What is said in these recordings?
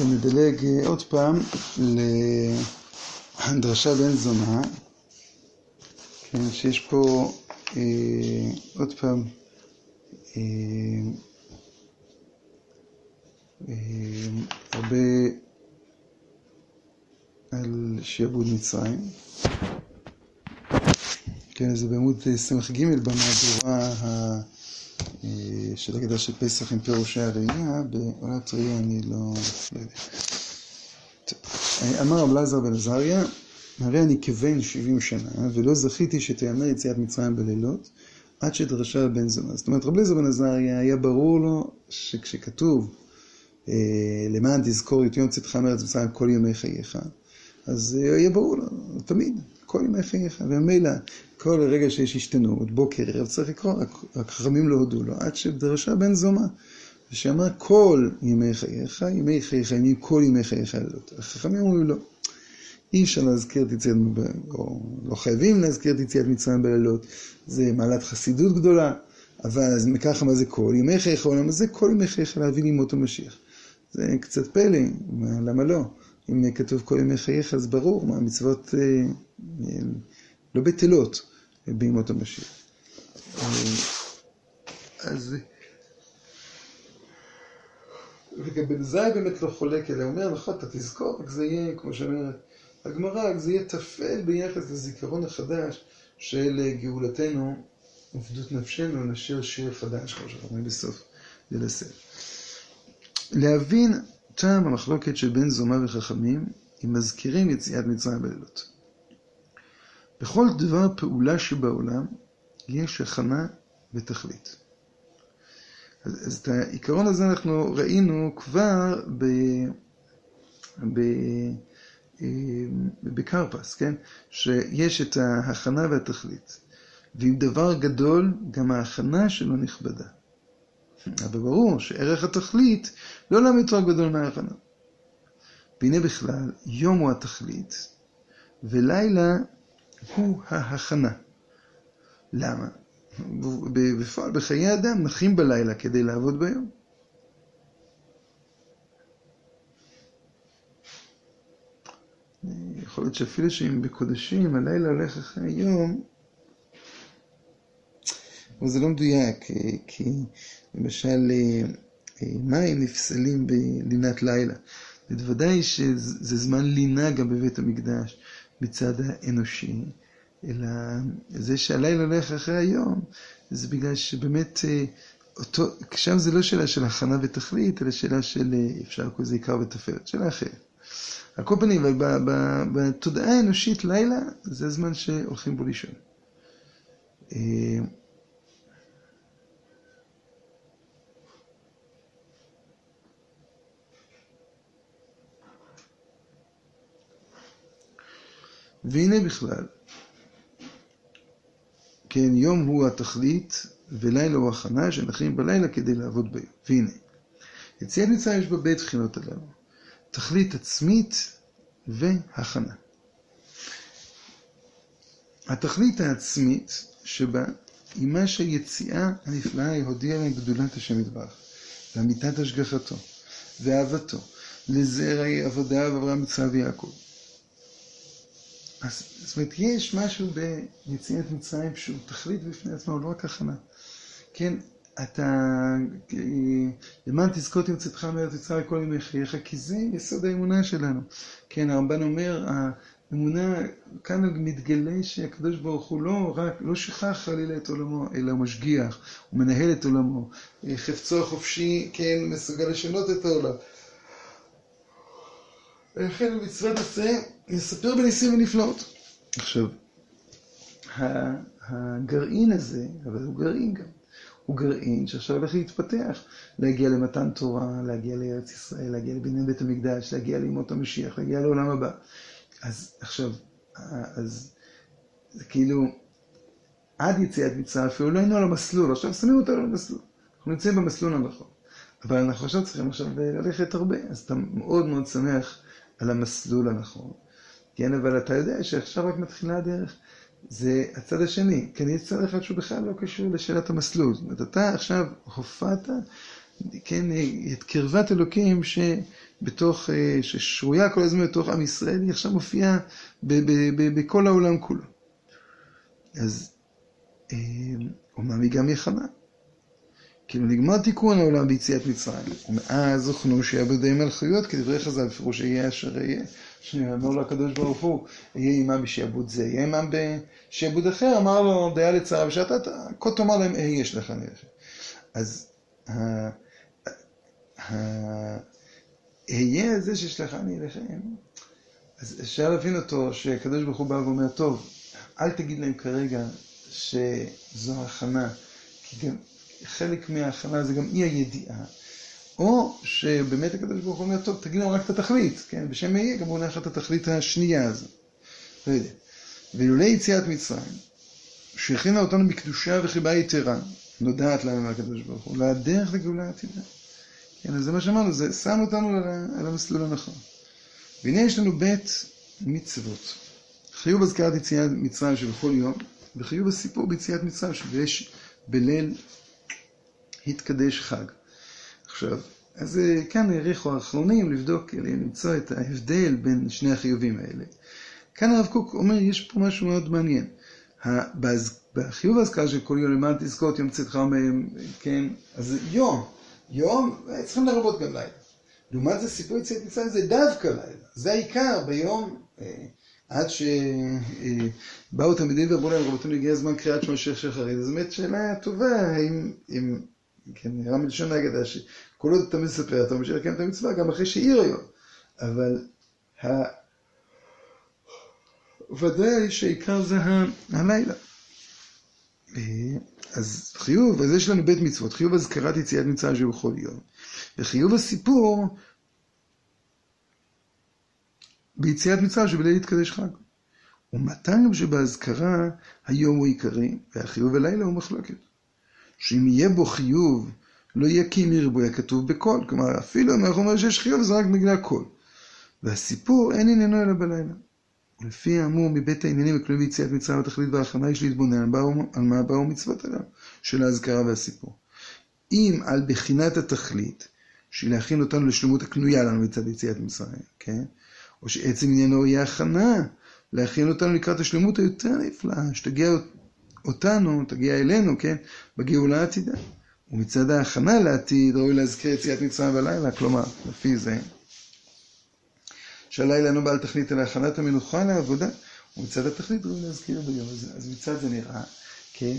ונדלג אה, עוד פעם לדרשה בן זונה, כן, שיש פה אה, עוד פעם אה, אה, הרבה על שיעבוד מצרים. כן, זה בעמוד ס"ג במהדורה אה, של הגדה של פסח עם פירושי הראייה, בעולת ראייה אני לא, לא יודע. אמר רב לזר בן עזריה, הרי אני כבן שבעים שנה, ולא זכיתי שתיאמר יציאת מצרים בלילות, עד שדרשה בן זונה. זאת אומרת, רב לזר בן עזריה, היה ברור לו שכשכתוב, אה, למען תזכור את יום צאתך מארץ מצרים כל ימי חייך, אז אה, יהיה ברור לו, תמיד, כל ימי חייך, וממילא כל רגע שיש השתנות, בוקר, ערב, צריך לקרוא, החכמים לא הודו לו, עד שדרשה בן זומה, ושאמר כל ימי חייך, ימי חייך, ימים כל ימי חייך לילות. החכמים אומרים לו, אי אפשר להזכיר את יציאת, או לא חייבים להזכיר את יציאת מצרים בלילות, זה מעלת חסידות גדולה, אבל אז ככה מה זה כל ימי חייך העולם הזה, כל ימי חייך להביא לימות המשיח. זה קצת פלא, למה לא? אם כתוב כל ימי חייך, אז ברור מה המצוות אה, לא בטלות. בימות המשיח. אז... וגם בן זי באמת לא חולק, אלא אומר, נכון, אתה תזכור, רק זה יהיה, כמו שאומרת הגמרא, רק זה יהיה טפל ביחס לזיכרון החדש של גאולתנו, עובדות נפשנו, נשאיר שיר חדש, כמו שאנחנו אומרים בסוף הסדר. להבין טעם המחלוקת של בן זומא וחכמים, אם מזכירים יציאת מצרים בלילות. בכל דבר פעולה שבעולם יש הכנה ותכלית. אז, אז את העיקרון הזה אנחנו ראינו כבר ב, ב, אה, בקרפס, כן? שיש את ההכנה והתכלית. ועם דבר גדול, גם ההכנה שלו נכבדה. אבל ברור שערך התכלית לא לעם יותר גדול מההכנה. והנה בכלל, יום הוא התכלית, ולילה הוא ההכנה. למה? בפועל, בחיי אדם נחים בלילה כדי לעבוד ביום. יכול להיות שאפילו שאם בקודשים הלילה הולך אחרי היום, אבל זה לא מדויק, כי למשל מים נפסלים בלינת לילה. בוודאי שזה זמן לינה גם בבית המקדש. מצד האנושי, אלא זה שהלילה הולך אחרי היום, זה בגלל שבאמת אה, אותו, שם זה לא שאלה של הכנה ותכלית, אלא שאלה של אה, אפשר לקרוא לזה עיקר ותפארת, שאלה אחרת. על כל פנים, בתודעה האנושית לילה זה הזמן שהולכים בו לישון. והנה בכלל, כן, יום הוא התכלית ולילה הוא הכנה שנחים בלילה כדי לעבוד ביום. והנה, יציאת מצרים יש בה בית בחינות הללו, תכלית עצמית והכנה. התכלית העצמית שבה היא מה שהיציאה הנפלאה הודיעה להם גדולת השם יתברך, ואמיתת השגחתו, ואהבתו, לזרעי עבודה ואברהם מצווה ויעקב. אז זאת אומרת, יש משהו ביציאת מצרים שהוא תכלית בפני עצמו, לא רק הכנה. כן, אתה, למען תזכות עם צאתך מארץ מצרים כל ימי חייך, כי זה יסוד האמונה שלנו. כן, הרמב"ן אומר, האמונה, כאן מתגלה שהקדוש ברוך הוא לא רק, לא שכח חלילה את עולמו, אלא הוא משגיח, הוא מנהל את עולמו. חפצו החופשי, כן, מסוגל לשנות את העולם. ולכן מצוות עשה יספר בניסים ונפלאות. עכשיו, הגרעין הזה, אבל הוא גרעין גם, הוא גרעין שעכשיו הולך להתפתח, להגיע למתן תורה, להגיע לארץ ישראל, להגיע לבניין בית המקדש, להגיע לימות המשיח, להגיע לעולם הבא. אז עכשיו, אז זה כאילו, עד יציאת מצרים אפילו לא היינו על המסלול, עכשיו שמים אותנו על המסלול. אנחנו נמצאים במסלול הנכון. אבל אנחנו עכשיו צריכים עכשיו ללכת הרבה, אז אתה מאוד מאוד שמח על המסלול הנכון. כן, אבל אתה יודע שעכשיו רק מתחילה הדרך. זה הצד השני. כן, יש צד אחד שהוא בכלל לא קשור לשאלת המסלול. זאת אומרת, אתה עכשיו הופעת, כן, את קרבת אלוקים ש, בתוך, אה, ששרויה כל הזמן בתוך עם ישראל, היא עכשיו מופיעה בכל העולם כולו. אז אומנם היא גם יחנה. כאילו נגמר תיקון העולם ביציאת מצרים, ומאז הוכנו שיעבדי מלכויות, כדברי חז"ל, בפירוש יהיה אשר יהיה. שאמר לו הקדוש ברוך הוא, יהיה עמם בשעבוד זה, יהיה עמם בשעבוד אחר, אמר לו, דיה לצרה ושאתה, כה תאמר להם, אהיה יש לך נלך. אז אהיה זה שישלחני אליכם, אז אפשר להבין אותו, שהקדוש ברוך הוא בא ואומר, טוב, אל תגיד להם כרגע שזו הכנה, כי גם חלק מההכנה זה גם אי הידיעה. או שבאמת הקדוש ברוך הוא אומר, טוב, תגיד לנו רק את התכלית, כן? בשם אהיה גם הוא הולך את התכלית השנייה הזו. לא יודע. ואילולי יציאת מצרים, שהכינה אותנו בקדושה וחיבה יתרה, נודעת לנו מהקדוש ברוך הוא, לדרך לגאולה עתידה. כן, אז זה מה שאמרנו, זה שם אותנו על המסלול הנכון. והנה יש לנו בית מצוות. חיוב הזכרת יציאת מצרים שבכל יום, וחיוב הסיפור ביציאת מצרים שיש בליל התקדש חג. עכשיו, אז אה, כאן העריכו האחרונים לבדוק, למצוא את ההבדל בין שני החיובים האלה. כאן הרב קוק אומר, יש פה משהו מאוד מעניין. בחיוב ההזכרה של כל יום למען תזכות יום צאתך מהם, כן, אז יום, יום, צריכים לרבות גם לילה. לעומת זה סיפור יציאת מצרים זה דווקא לילה, זה העיקר ביום, אה, עד שבאו אה, תלמידים ואמרו להם, רבותינו, הגיע הזמן קריאת שמע שייח שחרית, זו באמת שאלה טובה, האם, אם כן, נראה מלשון ההגדה שכל עוד אתה מספר, אתה ממשיך לקיים את המצווה גם אחרי שהעיר היום. אבל ה... ודאי שעיקר זה הלילה. אה, אז חיוב, אז יש לנו בית מצוות, חיוב הזכרת יציאת מצרים שבכל יום. וחיוב הסיפור ביציאת מצרים שבליל יתקדש חג. ומתן שבאזכרה היום הוא עיקרי, והחיוב הלילה הוא מחלוקת. שאם יהיה בו חיוב, לא יהיה כי מריבוי הכתוב בקול. כלומר, אפילו אם אנחנו אומרים שיש חיוב, זה רק בגלל קול. והסיפור אין עניינו אלא בלילה. לפי האמור מבית העניינים הכלולים ביציאת מצרים התכלית וההכנה יש להתבונן על מה באו מצוות עליו, של האזכרה והסיפור. אם על בחינת התכלית, שהיא להכין אותנו לשלמות הקנויה לנו מצד יציאת מצרים, כן? או שעצם עניינו יהיה הכנה, להכין אותנו לקראת השלמות היותר נפלאה, שתגיע אותנו, תגיע אלינו, כן, בגאולה העתידה. ומצד ההכנה לעתיד ראוי להזכיר יציאת מצרים בלילה, כלומר, לפי זה, שהלילה אינו בעל תכלית אלא הכנת המנוחה לעבודה, ומצד התכלית ראוי להזכיר ביום הזה. אז מצד זה נראה, כן,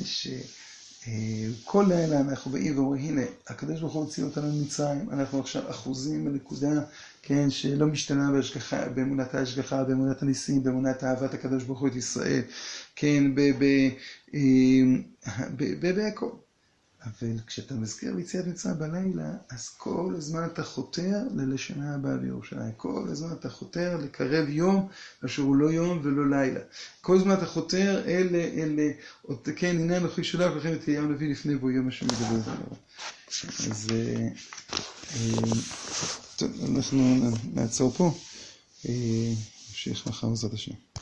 שכל לילה אנחנו באים ואומרים, הנה, הקדוש ברוך הוא הוציא אותנו ממצרים, אנחנו עכשיו אחוזים בנקודה, כן, שלא משתנה בהשגחה, באמונת ההשגחה, באמונת הניסים, באמונת אהבת הקדוש ברוך הוא את ישראל, כן, בהכל. אבל כשאתה מזכיר ביציאת מצרים בלילה, אז כל הזמן אתה חותר ללשנה הבאה בירושלים. כל הזמן אתה חותר לקרב יום, אשר הוא לא יום ולא לילה. כל הזמן אתה חותר אל, אל, אל כן, הנה אנוכי שולח לכם את ים נביא לפני בו יום השם מדבר עליו. אז אה, אה, טוב, אנחנו נעצור פה. נמשיך מחר בעזרת השם.